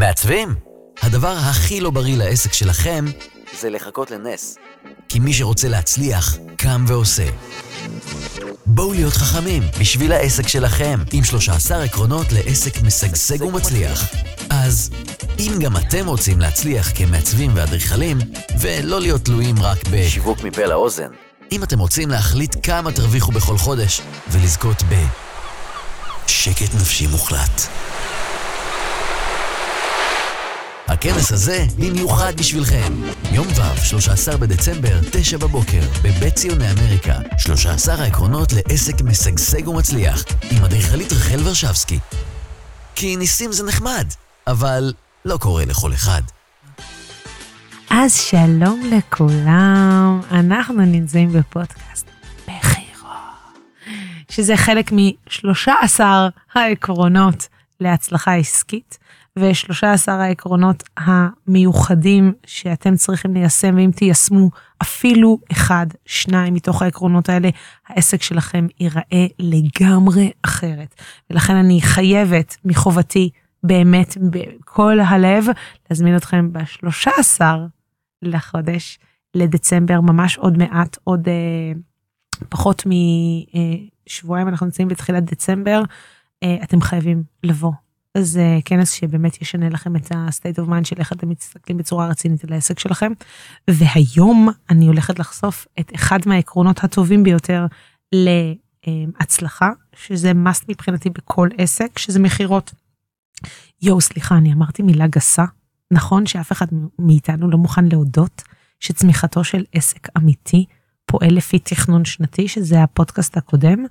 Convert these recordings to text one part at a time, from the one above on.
מעצבים? הדבר הכי לא בריא לעסק שלכם זה לחכות לנס. כי מי שרוצה להצליח, קם ועושה. בואו להיות חכמים בשביל העסק שלכם, עם 13 עקרונות לעסק משגשג ומצליח. אז אם גם אתם רוצים להצליח כמעצבים ואדריכלים, ולא להיות תלויים רק בשיווק מפה לאוזן, אם אתם רוצים להחליט כמה תרוויחו בכל חודש, ולזכות ב... שקט נפשי מוחלט. הכנס הזה במיוחד בשבילכם. יום ו', 13 בדצמבר, 9 בבוקר, בבית ציוני אמריקה. 13 העקרונות לעסק משגשג ומצליח, עם אדריכלית רחל ורשבסקי. כי ניסים זה נחמד, אבל לא קורה לכל אחד. אז שלום לכולם, אנחנו נמצאים בפודקאסט בחירו, שזה חלק מ-13 העקרונות להצלחה עסקית. ו-13 העקרונות המיוחדים שאתם צריכים ליישם, ואם תיישמו אפילו אחד, שניים מתוך העקרונות האלה, העסק שלכם ייראה לגמרי אחרת. ולכן אני חייבת מחובתי, באמת, בכל הלב, להזמין אתכם ב-13 לחודש לדצמבר, ממש עוד מעט, עוד אה, פחות משבועיים, אנחנו נמצאים בתחילת דצמבר. אה, אתם חייבים לבוא זה כנס שבאמת ישנה לכם את ה-state of mind של איך אתם מסתכלים בצורה רצינית על העסק שלכם. והיום אני הולכת לחשוף את אחד מהעקרונות הטובים ביותר להצלחה, שזה must מבחינתי בכל עסק, שזה מכירות. יואו, סליחה, אני אמרתי מילה גסה. נכון שאף אחד מאיתנו לא מוכן להודות שצמיחתו של עסק אמיתי פועל לפי תכנון שנתי, שזה הפודקאסט הקודם.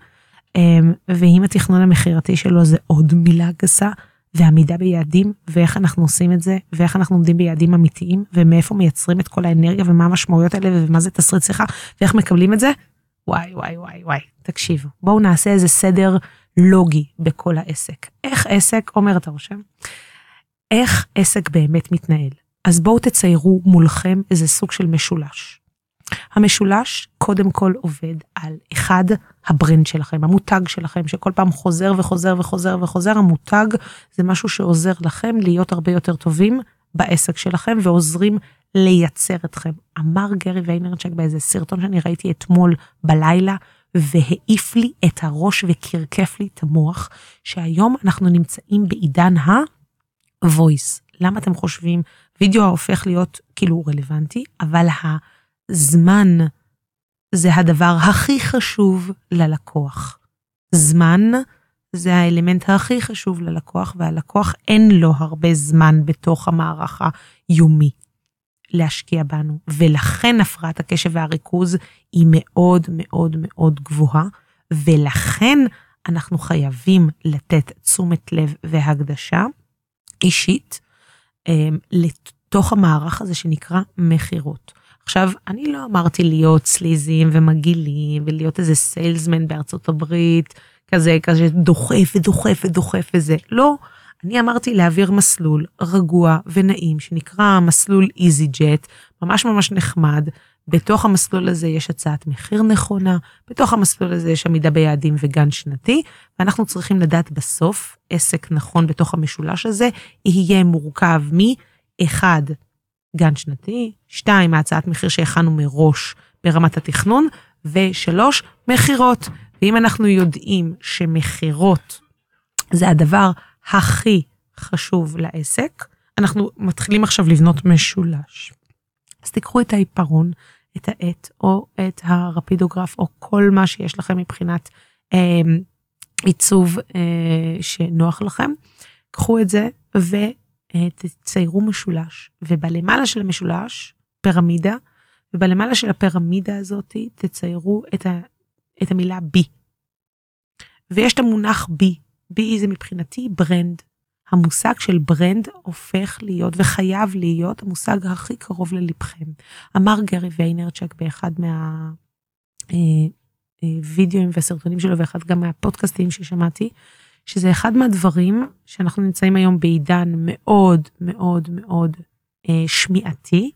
אמ, ואם התכנון המכירתי שלו זה עוד מילה גסה, ועמידה ביעדים, ואיך אנחנו עושים את זה, ואיך אנחנו עומדים ביעדים אמיתיים, ומאיפה מייצרים את כל האנרגיה, ומה המשמעויות האלה, ומה זה תסריט שיחה, ואיך מקבלים את זה, וואי וואי וואי וואי, תקשיבו, בואו נעשה איזה סדר לוגי בכל העסק. איך עסק, עומר אתה רושם? איך עסק באמת מתנהל? אז בואו תציירו מולכם איזה סוג של משולש. המשולש קודם כל עובד על אחד, ה brand שלכם, המותג שלכם, שכל פעם חוזר וחוזר וחוזר וחוזר, המותג זה משהו שעוזר לכם להיות הרבה יותר טובים בעסק שלכם ועוזרים לייצר אתכם. אמר גרי ויינרצ'וק באיזה סרטון שאני ראיתי אתמול בלילה, והעיף לי את הראש וקרקף לי את המוח, שהיום אנחנו נמצאים בעידן ה-voice. למה אתם חושבים? וידאו הופך להיות כאילו רלוונטי, אבל ה... זמן זה הדבר הכי חשוב ללקוח. זמן זה האלמנט הכי חשוב ללקוח, והלקוח אין לו הרבה זמן בתוך המערך היומי להשקיע בנו, ולכן הפרעת הקשב והריכוז היא מאוד מאוד מאוד גבוהה, ולכן אנחנו חייבים לתת תשומת לב והקדשה אישית אה, לתוך המערך הזה שנקרא מכירות. עכשיו, אני לא אמרתי להיות סליזים ומגעילים ולהיות איזה סיילסמן בארצות הברית, כזה, כזה דוחף ודוחף ודוחף וזה. לא, אני אמרתי להעביר מסלול רגוע ונעים שנקרא מסלול איזי ג'ט, ממש ממש נחמד. בתוך המסלול הזה יש הצעת מחיר נכונה, בתוך המסלול הזה יש עמידה ביעדים וגן שנתי, ואנחנו צריכים לדעת בסוף, עסק נכון בתוך המשולש הזה, יהיה מורכב מ-1. גן שנתי, שתיים, ההצעת מחיר שהכנו מראש ברמת התכנון, ושלוש, מכירות. ואם אנחנו יודעים שמכירות זה הדבר הכי חשוב לעסק, אנחנו מתחילים עכשיו לבנות משולש. אז תיקחו את העיפרון, את העט, או את הרפידוגרף, או כל מה שיש לכם מבחינת אה, עיצוב אה, שנוח לכם. קחו את זה תציירו משולש, ובלמעלה של המשולש, פירמידה, ובלמעלה של הפירמידה הזאת תציירו את, ה, את המילה B. ויש את המונח B, B זה מבחינתי brand. המושג של brand הופך להיות וחייב להיות המושג הכי קרוב ללבכם. אמר גרי ויינרצ'וק באחד מהווידאוים אה, אה, וסרטונים שלו ואחד גם מהפודקאסטים ששמעתי, שזה אחד מהדברים שאנחנו נמצאים היום בעידן מאוד מאוד מאוד אה, שמיעתי,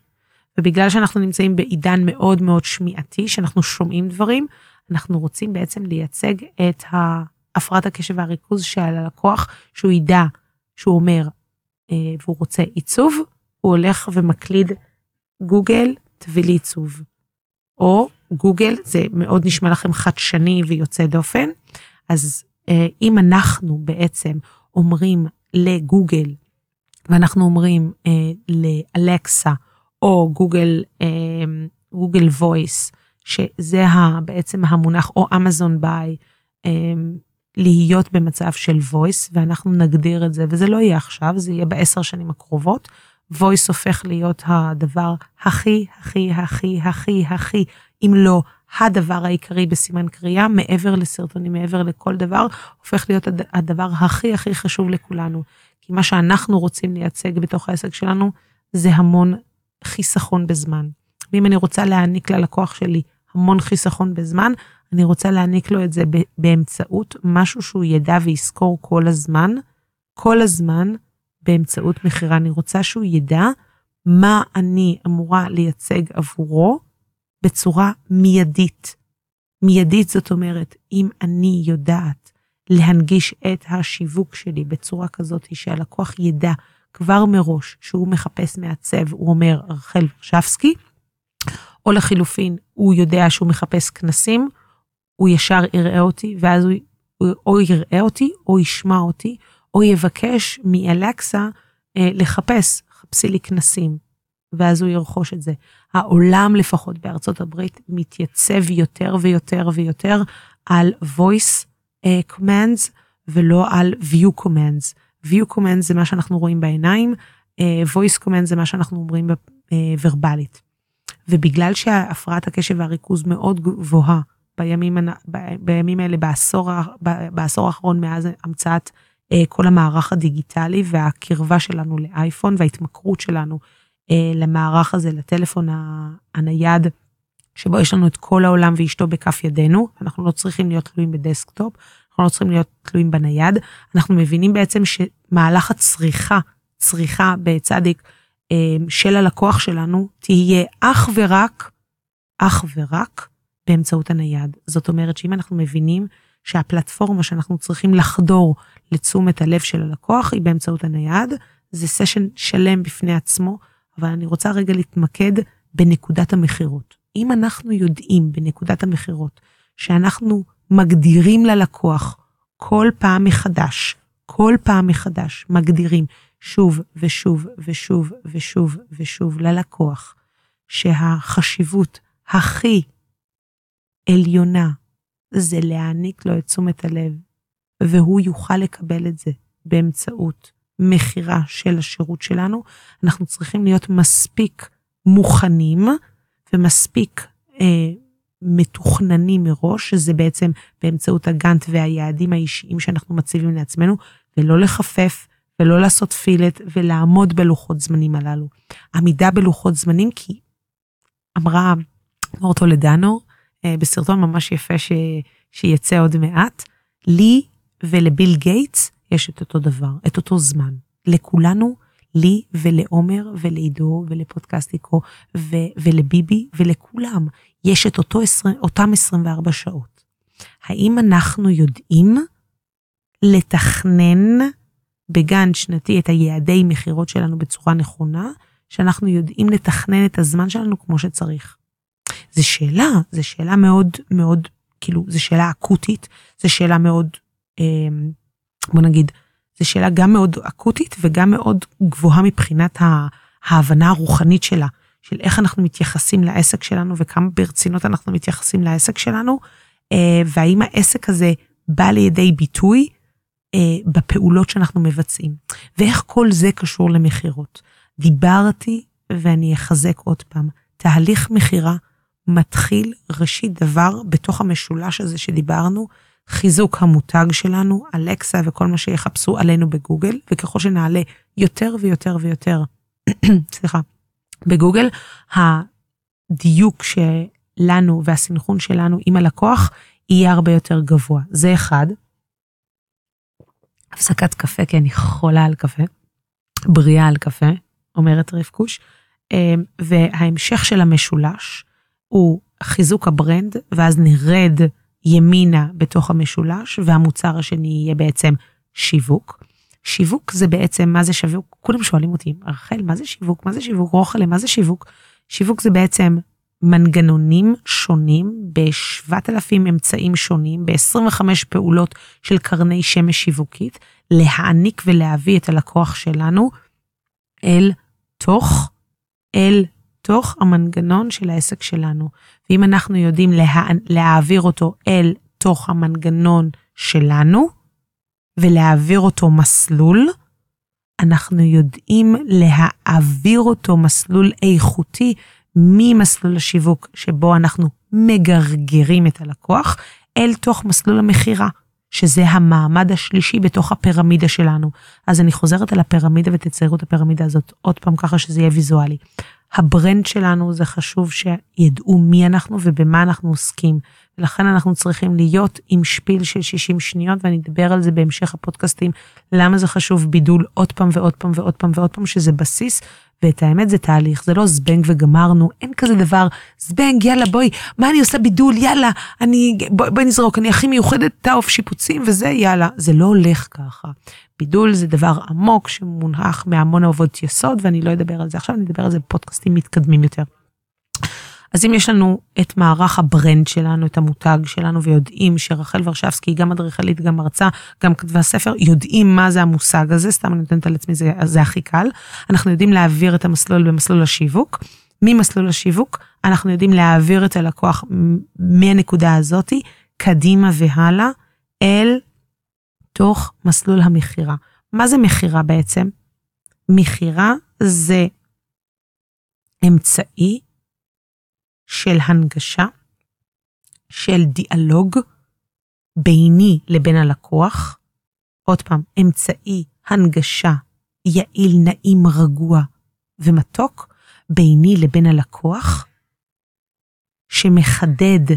ובגלל שאנחנו נמצאים בעידן מאוד מאוד שמיעתי, שאנחנו שומעים דברים, אנחנו רוצים בעצם לייצג את הפרעת הקשב והריכוז של הלקוח, שהוא ידע, שהוא אומר, והוא רוצה עיצוב, הוא הולך ומקליד גוגל, תביא לי עיצוב. או גוגל, זה מאוד נשמע לכם חדשני ויוצא דופן, אז אם אנחנו בעצם אומרים לגוגל, ואנחנו אומרים לאלקסה, או גוגל, גוגל וויס, שזה בעצם המונח, או אמזון ביי, להיות במצב של voice, ואנחנו נגדיר את זה, וזה לא יהיה עכשיו, זה יהיה בעשר שנים הקרובות. Voice הופך להיות הדבר הכי, הכי, הכי, הכי, הכי, אם לא הדבר העיקרי בסימן קריאה, מעבר לסרטונים, מעבר לכל דבר, הופך להיות הדבר הכי הכי חשוב לכולנו. כי מה שאנחנו רוצים לייצג בתוך העסק שלנו, זה המון חיסכון בזמן. ואם אני רוצה להעניק ללקוח שלי המון חיסכון בזמן, אני רוצה להעניק לו את זה באמצעות משהו שהוא ידע ויזכור כל הזמן, כל הזמן באמצעות מכירה. אני רוצה שהוא ידע מה אני אמורה לייצג עבורו בצורה מיידית. מיידית זאת אומרת, אם אני יודעת להנגיש את השיווק שלי בצורה כזאת שהלקוח ידע כבר מראש שהוא מחפש מעצב, הוא אומר רחל ורשבסקי, או לחילופין, הוא יודע שהוא מחפש כנסים, הוא ישר יראה אותי, ואז הוא, או יראה אותי, או ישמע אותי, או יבקש מאלקסה אה, לחפש, חפשי לי כנסים, ואז הוא ירכוש את זה. העולם, לפחות בארצות הברית, מתייצב יותר ויותר ויותר על voice uh, commands, ולא על view commands. view commands זה מה שאנחנו רואים בעיניים, uh, voice commands זה מה שאנחנו אומרים ורבלית. ובגלל שהפרעת הקשב והריכוז מאוד גבוהה בימים, בימים האלה, בעשור, בעשור האחרון מאז המצאת אה, כל המערך הדיגיטלי והקרבה שלנו לאייפון וההתמכרות שלנו אה, למערך הזה, לטלפון הנייד, שבו יש לנו את כל העולם ואשתו בכף ידינו, אנחנו לא צריכים להיות תלויים בדסקטופ, אנחנו לא צריכים להיות תלויים בנייד, אנחנו מבינים בעצם שמהלך הצריכה, צריכה בצדיק, אה, של הלקוח שלנו תהיה אך ורק, אך ורק באמצעות הנייד. זאת אומרת שאם אנחנו מבינים שהפלטפורמה שאנחנו צריכים לחדור לתשומת הלב של הלקוח היא באמצעות הנייד, זה סשן שלם בפני עצמו, אבל אני רוצה רגע להתמקד בנקודת המכירות. אם אנחנו יודעים בנקודת המכירות שאנחנו מגדירים ללקוח כל פעם מחדש, כל פעם מחדש מגדירים שוב ושוב ושוב ושוב ושוב ללקוח שהחשיבות הכי עליונה זה להעניק לו את תשומת הלב, והוא יוכל לקבל את זה באמצעות מכירה של השירות שלנו, אנחנו צריכים להיות מספיק מוכנים ומספיק אה, מתוכננים מראש, שזה בעצם באמצעות הגאנט והיעדים האישיים שאנחנו מציבים לעצמנו, ולא לחפף ולא לעשות פילט ולעמוד בלוחות זמנים הללו. עמידה בלוחות זמנים כי אמרה אורטו לדנו בסרטון ממש יפה ש... שיצא עוד מעט, לי ולביל גייטס יש את אותו דבר, את אותו זמן. לכולנו, לי ולעומר ולעידו ולפודקאסטיקו ו... ולביבי ולכולם, יש את אותו 20, אותם 24 שעות. האם אנחנו יודעים לתכנן בגן שנתי את היעדי מכירות שלנו בצורה נכונה, שאנחנו יודעים לתכנן את הזמן שלנו כמו שצריך. זו שאלה, זו שאלה מאוד מאוד, כאילו, זו שאלה אקוטית, זו שאלה מאוד, אה, בוא נגיד, זו שאלה גם מאוד אקוטית וגם מאוד גבוהה מבחינת ההבנה הרוחנית שלה, של איך אנחנו מתייחסים לעסק שלנו וכמה ברצינות אנחנו מתייחסים לעסק שלנו, אה, והאם העסק הזה בא לידי ביטוי אה, בפעולות שאנחנו מבצעים. ואיך כל זה קשור למכירות. דיברתי, ואני אחזק עוד פעם, תהליך מכירה מתחיל ראשית דבר בתוך המשולש הזה שדיברנו, חיזוק המותג שלנו, אלקסה וכל מה שיחפשו עלינו בגוגל, וככל שנעלה יותר ויותר ויותר, סליחה, בגוגל, הדיוק שלנו והסנכרון שלנו עם הלקוח יהיה הרבה יותר גבוה. זה אחד. הפסקת קפה, כי אני חולה על קפה, בריאה על קפה, אומרת רבקוש, אמ, וההמשך של המשולש הוא חיזוק ה brand, ואז נרד ימינה בתוך המשולש, והמוצר השני יהיה בעצם שיווק. שיווק זה בעצם, מה זה שיווק? כולם שואלים אותי, רחל, מה זה שיווק? מה זה שיווק? רוחלה, מה זה שיווק? שיווק זה בעצם מנגנונים שונים ב-7,000 אמצעים שונים, ב-25 פעולות של קרני שמש שיווקית, להעניק ולהביא את הלקוח שלנו אל תוך, אל תוך המנגנון של העסק שלנו. ואם אנחנו יודעים לה, להעביר אותו אל תוך המנגנון שלנו, ולהעביר אותו מסלול, אנחנו יודעים להעביר אותו מסלול איכותי ממסלול השיווק שבו אנחנו מגרגרים את הלקוח, אל תוך מסלול המכירה, שזה המעמד השלישי בתוך הפירמידה שלנו. אז אני חוזרת על הפירמידה ותציירו את הפירמידה הזאת עוד פעם ככה שזה יהיה ויזואלי. ה brand שלנו זה חשוב שידעו מי אנחנו ובמה אנחנו עוסקים. ולכן אנחנו צריכים להיות עם spiel של 60 שניות, ואני אדבר על זה בהמשך הפודקאסטים, למה זה חשוב בידול עוד פעם ועוד פעם ועוד פעם ועוד פעם, שזה בסיס, ואת האמת זה תהליך, זה לא זבנג וגמרנו, אין כזה דבר, זבנג, יאללה בואי, מה אני עושה בידול, יאללה, אני, בואי בוא נזרוק, אני הכי מיוחדת, תעוף שיפוצים וזה, יאללה, זה לא הולך ככה. בידול זה דבר עמוק שמונח מהמון אבות יסוד, ואני לא אדבר על זה עכשיו, אני אדבר על זה בפודקאסטים מתקדמים יותר. אז אם יש לנו את מערך ה brand שלנו, את המותג שלנו, ויודעים שרחל ורשבסקי היא גם אדריכלית, גם מרצה, גם כתבה ספר, יודעים מה זה המושג הזה, סתם אני נותנת על עצמי, זה, זה הכי קל. אנחנו יודעים להעביר את המסלול במסלול השיווק. ממסלול השיווק, אנחנו יודעים להעביר את הלקוח מהנקודה הזאתי, קדימה והלאה, אל תוך מסלול המכירה. מה זה מכירה בעצם? מכירה זה אמצעי של הנגשה, של דיאלוג ביני לבין הלקוח. עוד פעם, אמצעי הנגשה יעיל, נעים, רגוע ומתוק ביני לבין הלקוח, שמחדד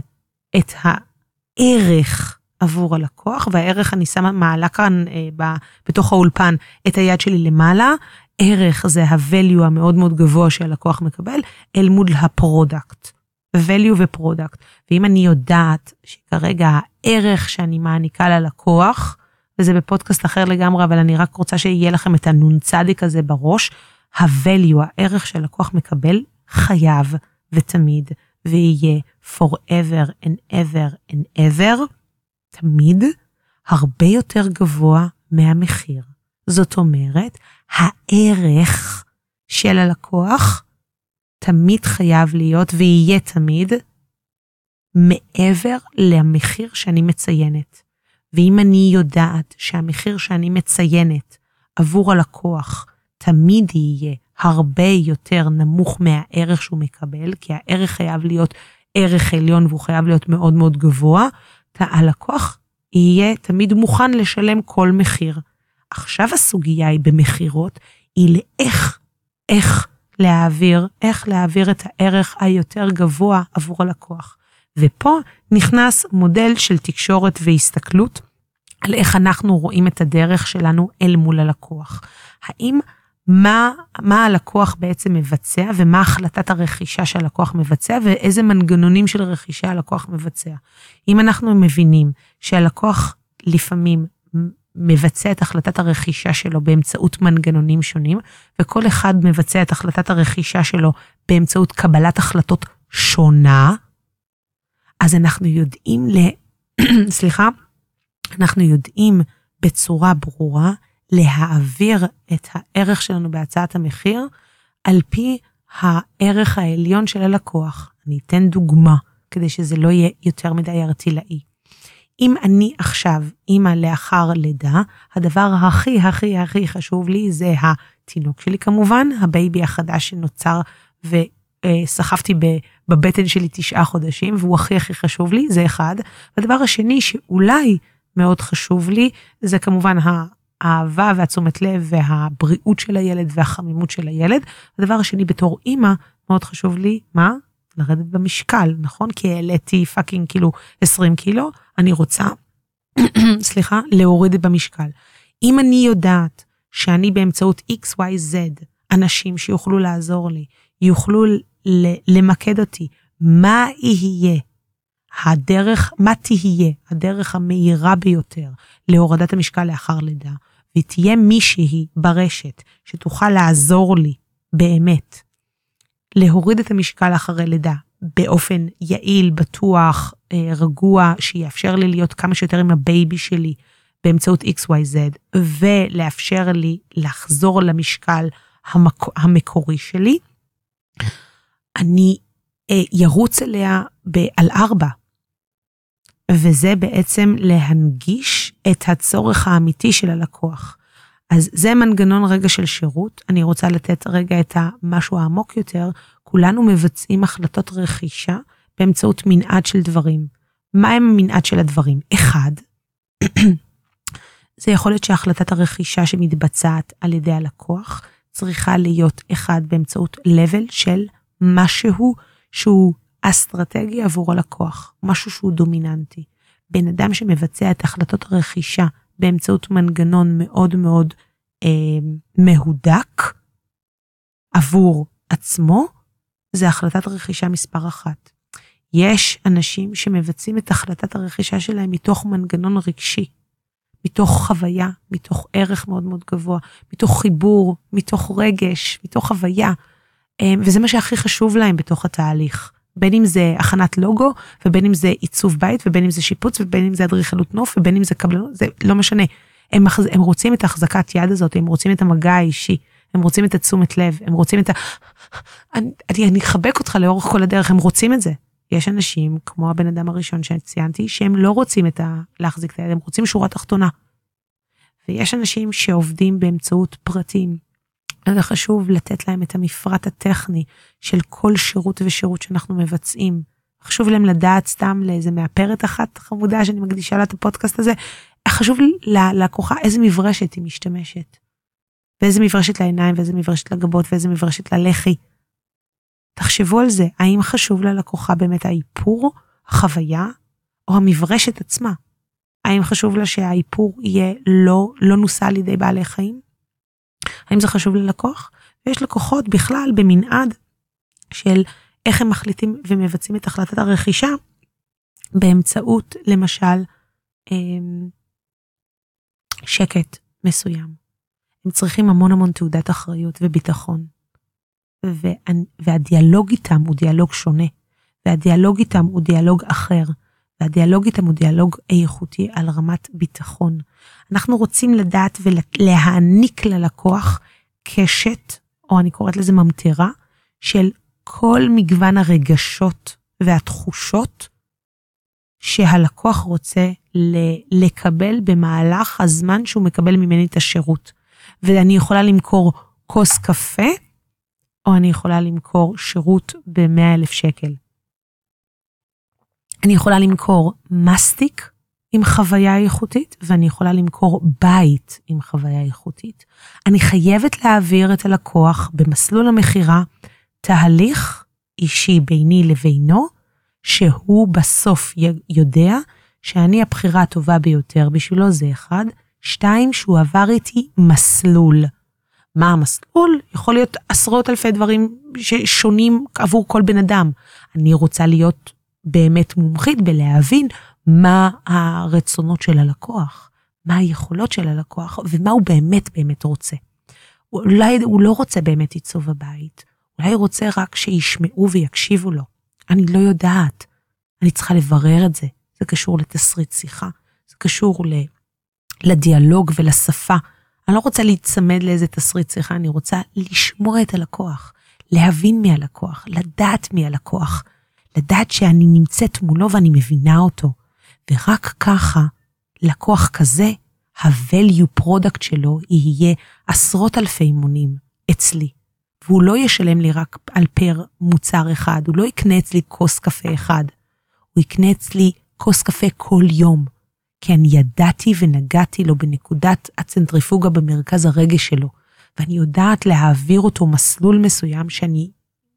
את הערך עבור הלקוח, והערך אני שמה מעלה כאן אה, ב, בתוך האולפן את היד שלי למעלה, ערך זה ה-value המאוד מאוד גבוה שהלקוח מקבל, אל מול ה product. Value ו product. ואם אני יודעת שכרגע הערך שאני מעניקה ללקוח, וזה בפודקאסט אחר לגמרי, אבל אני רק רוצה שיהיה לכם את הנ"צ הזה בראש, ה-value, הערך שלקוח מקבל, חייב ותמיד, ויהיה forever and ever and ever, תמיד, הרבה יותר גבוה מהמחיר. זאת אומרת, הערך של הלקוח תמיד חייב להיות ויהיה תמיד מעבר למחיר שאני מציינת. ואם אני יודעת שהמחיר שאני מציינת עבור הלקוח תמיד יהיה הרבה יותר נמוך מהערך שהוא מקבל, כי הערך חייב להיות ערך עליון והוא חייב להיות מאוד מאוד גבוה, הלקוח יהיה תמיד מוכן לשלם כל מחיר. עכשיו הסוגיה היא במכירות, היא לאיך, איך להעביר, איך להעביר את הערך היותר גבוה עבור הלקוח. ופה נכנס מודל של תקשורת והסתכלות על איך אנחנו רואים את הדרך שלנו אל מול הלקוח. האם מה, מה הלקוח בעצם מבצע ומה החלטת הרכישה שהלקוח מבצע ואיזה מנגנונים של רכישה הלקוח מבצע. אם אנחנו מבינים שהלקוח לפעמים מבצע את החלטת הרכישה שלו באמצעות מנגנונים שונים, וכל אחד מבצע את החלטת הרכישה שלו באמצעות קבלת החלטות שונה, אז אנחנו יודעים ל... סליחה, אנחנו יודעים בצורה ברורה להעביר את הערך שלנו בהצעת המחיר על פי הערך העליון של הלקוח. אני אתן דוגמה כדי שזה לא יהיה יותר מדי ערטילאי. אם אני עכשיו אימא לאחר לידה, הדבר הכי הכי הכי חשוב לי זה התינוק שלי כמובן, ה baby החדש שנוצר וסחבתי בבטן שלי תשעה חודשים, והוא הכי הכי חשוב לי, זה אחד. והדבר השני שאולי מאוד חשוב לי, זה כמובן האהבה והתשומת לב והבריאות של הילד והחמימות של הילד. הדבר השני בתור אימא, מאוד חשוב לי, מה? לרדת במשקל, נכון? כי העליתי פאקינג כאילו 20 קילו, אני רוצה, סליחה, להוריד במשקל. אם אני יודעת שאני באמצעות XYZ, אנשים שיוכלו לעזור לי, יוכלו למקד אותי, מה יהיה הדרך, מה תהיה הדרך המהירה ביותר להורדת המשקל לאחר לידה, ותהיה מישהי ברשת שתוכל לעזור לי באמת להוריד את המשקל אחרי לידה באופן יעיל, בטוח, אה, רגוע, שיאפשר לי להיות כמה שיותר עם ה baby שלי באמצעות XYZ, ולאפשר לי לחזור למשקל המק... המקורי שלי, אני אה, ירוץ אליה ב- על ארבע. וזה בעצם להנגיש את הצורך האמיתי של הלקוח. אז זה מנגנון רגע של שירות. אני רוצה לתת רגע את המשהו העמוק יותר. כולנו מבצעים החלטות רכישה באמצעות מנעד של דברים. מה הם המנעד של הדברים? אחד, זה יכול להיות שהחלטת הרכישה שמתבצעת על ידי הלקוח צריכה להיות אחד באמצעות level של משהו שהוא אסטרטגי עבור הלקוח, משהו שהוא דומיננטי. בן אדם שמבצע את החלטות הרכישה באמצעות מנגנון מאוד מאוד אה, מהודק עבור עצמו, זה החלטת רכישה מספר אחת. יש אנשים שמבצעים את החלטת הרכישה שלהם מתוך מנגנון רגשי, מתוך חוויה, מתוך ערך מאוד מאוד גבוה, מתוך חיבור, מתוך רגש, מתוך חוויה. אה, וזה מה שהכי חשוב להם בתוך התהליך. בין אם זה הכנת לוגו, ובין אם זה עיצוב בית, ובין אם זה שיפוץ, ובין אם זה אדריכלות נוף, ובין אם זה קבלנות, זה לא משנה. הם, הם רוצים את החזקת יד הזאת, הם רוצים את המגע האישי, הם רוצים את התשומת לב, הם רוצים את ה... אני, אני, אני אחבק אותך לאורך כל הדרך, הם רוצים את זה. יש אנשים, כמו הבן אדם הראשון שציינתי, שהם לא רוצים את ה... להחזיק את היד, הם רוצים שורה תחתונה. ויש אנשים שעובדים באמצעות פרטים, אז חשוב לתת להם את המפרט הטכני של כל שירות ושירות שאנחנו מבצעים. חשוב להם לדעת סתם לאיזה מאפרת אחת חמודה שאני מקדישה לה את הפודקאסט הזה, חשוב ללקוחה איזה מברשת היא משתמשת. ואיזה מברשת לעיניים, ואיזה מברשת לגבות, ואיזה מברשת ללחי. תחשבו על זה, האם חשוב ללקוחה באמת האיפור, החוויה, או המברשת עצמה? האם חשוב לה שהאיפור יהיה לא, לא נוסע על ידי בעלי חיים? האם זה חשוב ללקוח? ויש לקוחות בכלל במנעד של איך הם מחליטים ומבצעים את החלטת הרכישה באמצעות למשל אמ, שקט מסוים. הם צריכים המון המון תעודת אחריות וביטחון. והדיאלוג איתם הוא דיאלוג שונה, והדיאלוג איתם הוא דיאלוג אחר, והדיאלוג איתם הוא דיאלוג איכותי על רמת ביטחון. אנחנו רוצים לדעת ולהעניק ללקוח קשת, או אני קוראת לזה ממטרה, של כל מגוון הרגשות והתחושות שהלקוח רוצה לקבל במהלך הזמן שהוא מקבל ממני את השירות. ואני יכולה למכור כוס קפה, או אני יכולה למכור שירות ב-100 אלף שקל. אני יכולה למכור מסטיק עם חוויה איכותית, ואני יכולה למכור בית עם חוויה איכותית. אני חייבת להעביר את הלקוח במסלול המכירה תהליך אישי ביני לבינו, שהוא בסוף יודע שאני הבחירה הטובה ביותר בשבילו זה אחד. שתיים, שהוא עבר איתי מסלול. מה המסלול? יכול להיות עשרות אלפי דברים ששונים עבור כל בן אדם. אני רוצה להיות באמת מומחית בלהבין מה הרצונות של הלקוח, מה היכולות של הלקוח ומה הוא באמת באמת רוצה. אולי הוא לא רוצה באמת עיצוב הבית, אולי הוא רוצה רק שישמעו ויקשיבו לו. אני לא יודעת, אני צריכה לברר את זה. זה קשור לתסריט שיחה, זה קשור לדיאלוג ולשפה. אני לא רוצה להיצמד לאיזה תסריט שיחה, אני רוצה לשמוע את הלקוח, להבין מי הלקוח, לדעת מי הלקוח, לדעת שאני נמצאת מולו ואני מבינה אותו. ורק ככה, לקוח כזה, ה-value product שלו יהיה עשרות אלפי מונים אצלי. והוא לא ישלם לי רק על פר מוצר אחד, הוא לא יקנה אצלי כוס קפה אחד, הוא יקנה אצלי כוס קפה כל יום, כי אני ידעתי ונגעתי לו בנקודת הצנטריפוגה במרכז הרגש שלו, ואני יודעת להעביר אותו מסלול מסוים שאני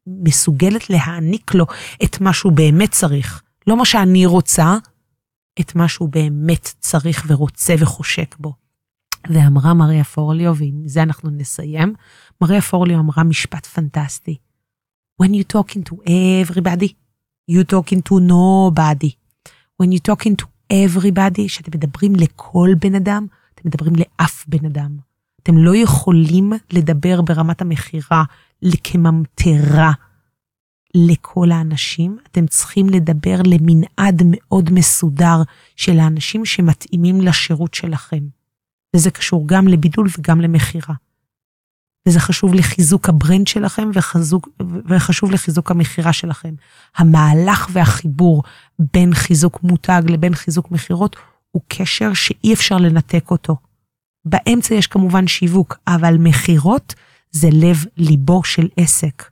מסוגלת להעניק לו את מה שהוא באמת צריך, לא מה שאני רוצה, את מה שהוא באמת צריך ורוצה וחושק בו. ואמרה מריה פורליו, ועם זה אנחנו נסיים, מריה פורליו אמרה משפט פנטסטי. When you talking to everybody, you talking to nobody. When you talking to everybody, שאתם מדברים לכל בן אדם, אתם מדברים לאף בן אדם. אתם לא יכולים לדבר ברמת המכירה כממטרה לכל האנשים, אתם צריכים לדבר למנעד מאוד מסודר של האנשים שמתאימים לשירות שלכם. וזה קשור גם לבידול וגם למכירה. וזה חשוב לחיזוק הברנד שלכם וחזוק, וחשוב לחיזוק המכירה שלכם. המהלך והחיבור בין חיזוק מותג לבין חיזוק מכירות הוא קשר שאי אפשר לנתק אותו. באמצע יש כמובן שיווק, אבל מכירות זה לב ליבו של עסק.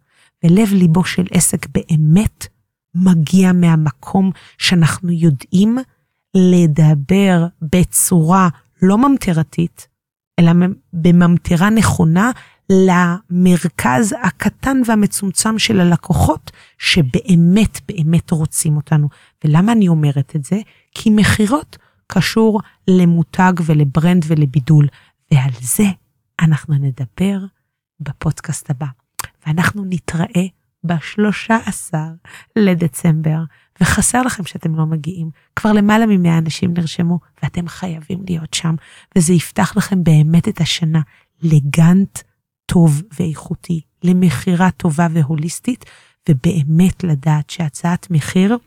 ולב ליבו של עסק באמת מגיע מהמקום שאנחנו יודעים לדבר בצורה לא ממטרתית, אלא בממטרה נכונה למרכז הקטן והמצומצם של הלקוחות שבאמת באמת רוצים אותנו. ולמה אני אומרת את זה? כי מכירות קשור למותג ולברנד ולבידול, ועל זה אנחנו נדבר בפודקאסט הבא. ואנחנו נתראה ב-13 לדצמבר, וחסר לכם שאתם לא מגיעים. כבר למעלה מ-100 אנשים נרשמו, ואתם חייבים להיות שם, וזה יפתח לכם באמת את השנה לגאנט טוב ואיכותי, למכירה טובה והוליסטית, ובאמת לדעת שהצעת מחיר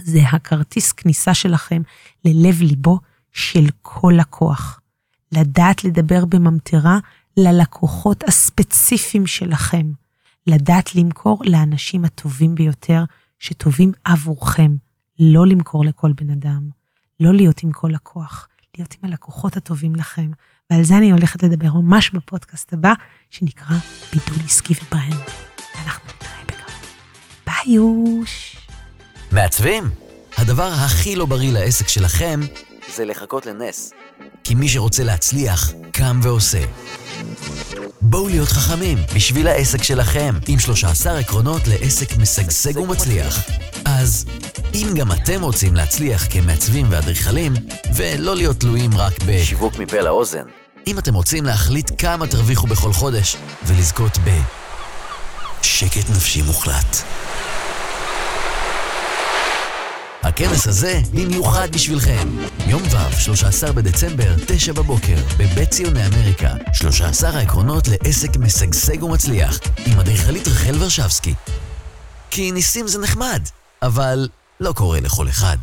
זה הכרטיס כניסה שלכם ללב ליבו של כל לקוח. לדעת לדבר בממטרה ללקוחות הספציפיים שלכם. לדעת למכור לאנשים הטובים ביותר, שטובים עבורכם. לא למכור לכל בן אדם, לא להיות עם כל לקוח, להיות עם הלקוחות הטובים לכם. ועל זה אני הולכת לדבר ממש בפודקאסט הבא, שנקרא בידול עסקי ו brand. ואנחנו נתראה בקרוב. ביי יוש. מעצבים? הדבר הכי לא בריא לעסק שלכם זה לחכות לנס. כי מי שרוצה להצליח, קם ועושה. בואו להיות חכמים בשביל העסק שלכם, עם 13 עקרונות לעסק משגשג ומצליח. אז אם גם אתם רוצים להצליח כמעצבים ואדריכלים, ולא להיות תלויים רק בשיווק מפה לאוזן, אם אתם רוצים להחליט כמה תרוויחו בכל חודש, ולזכות ב... שקט נפשי מוחלט. הכנס הזה במיוחד בשבילכם. יום ו', 13 בדצמבר, 9 בבוקר, בבית ציוני אמריקה. 13 העקרונות לעסק משגשג ומצליח, עם אדריכלית רחל ורשבסקי. כי ניסים זה נחמד, אבל לא קורה לכל אחד.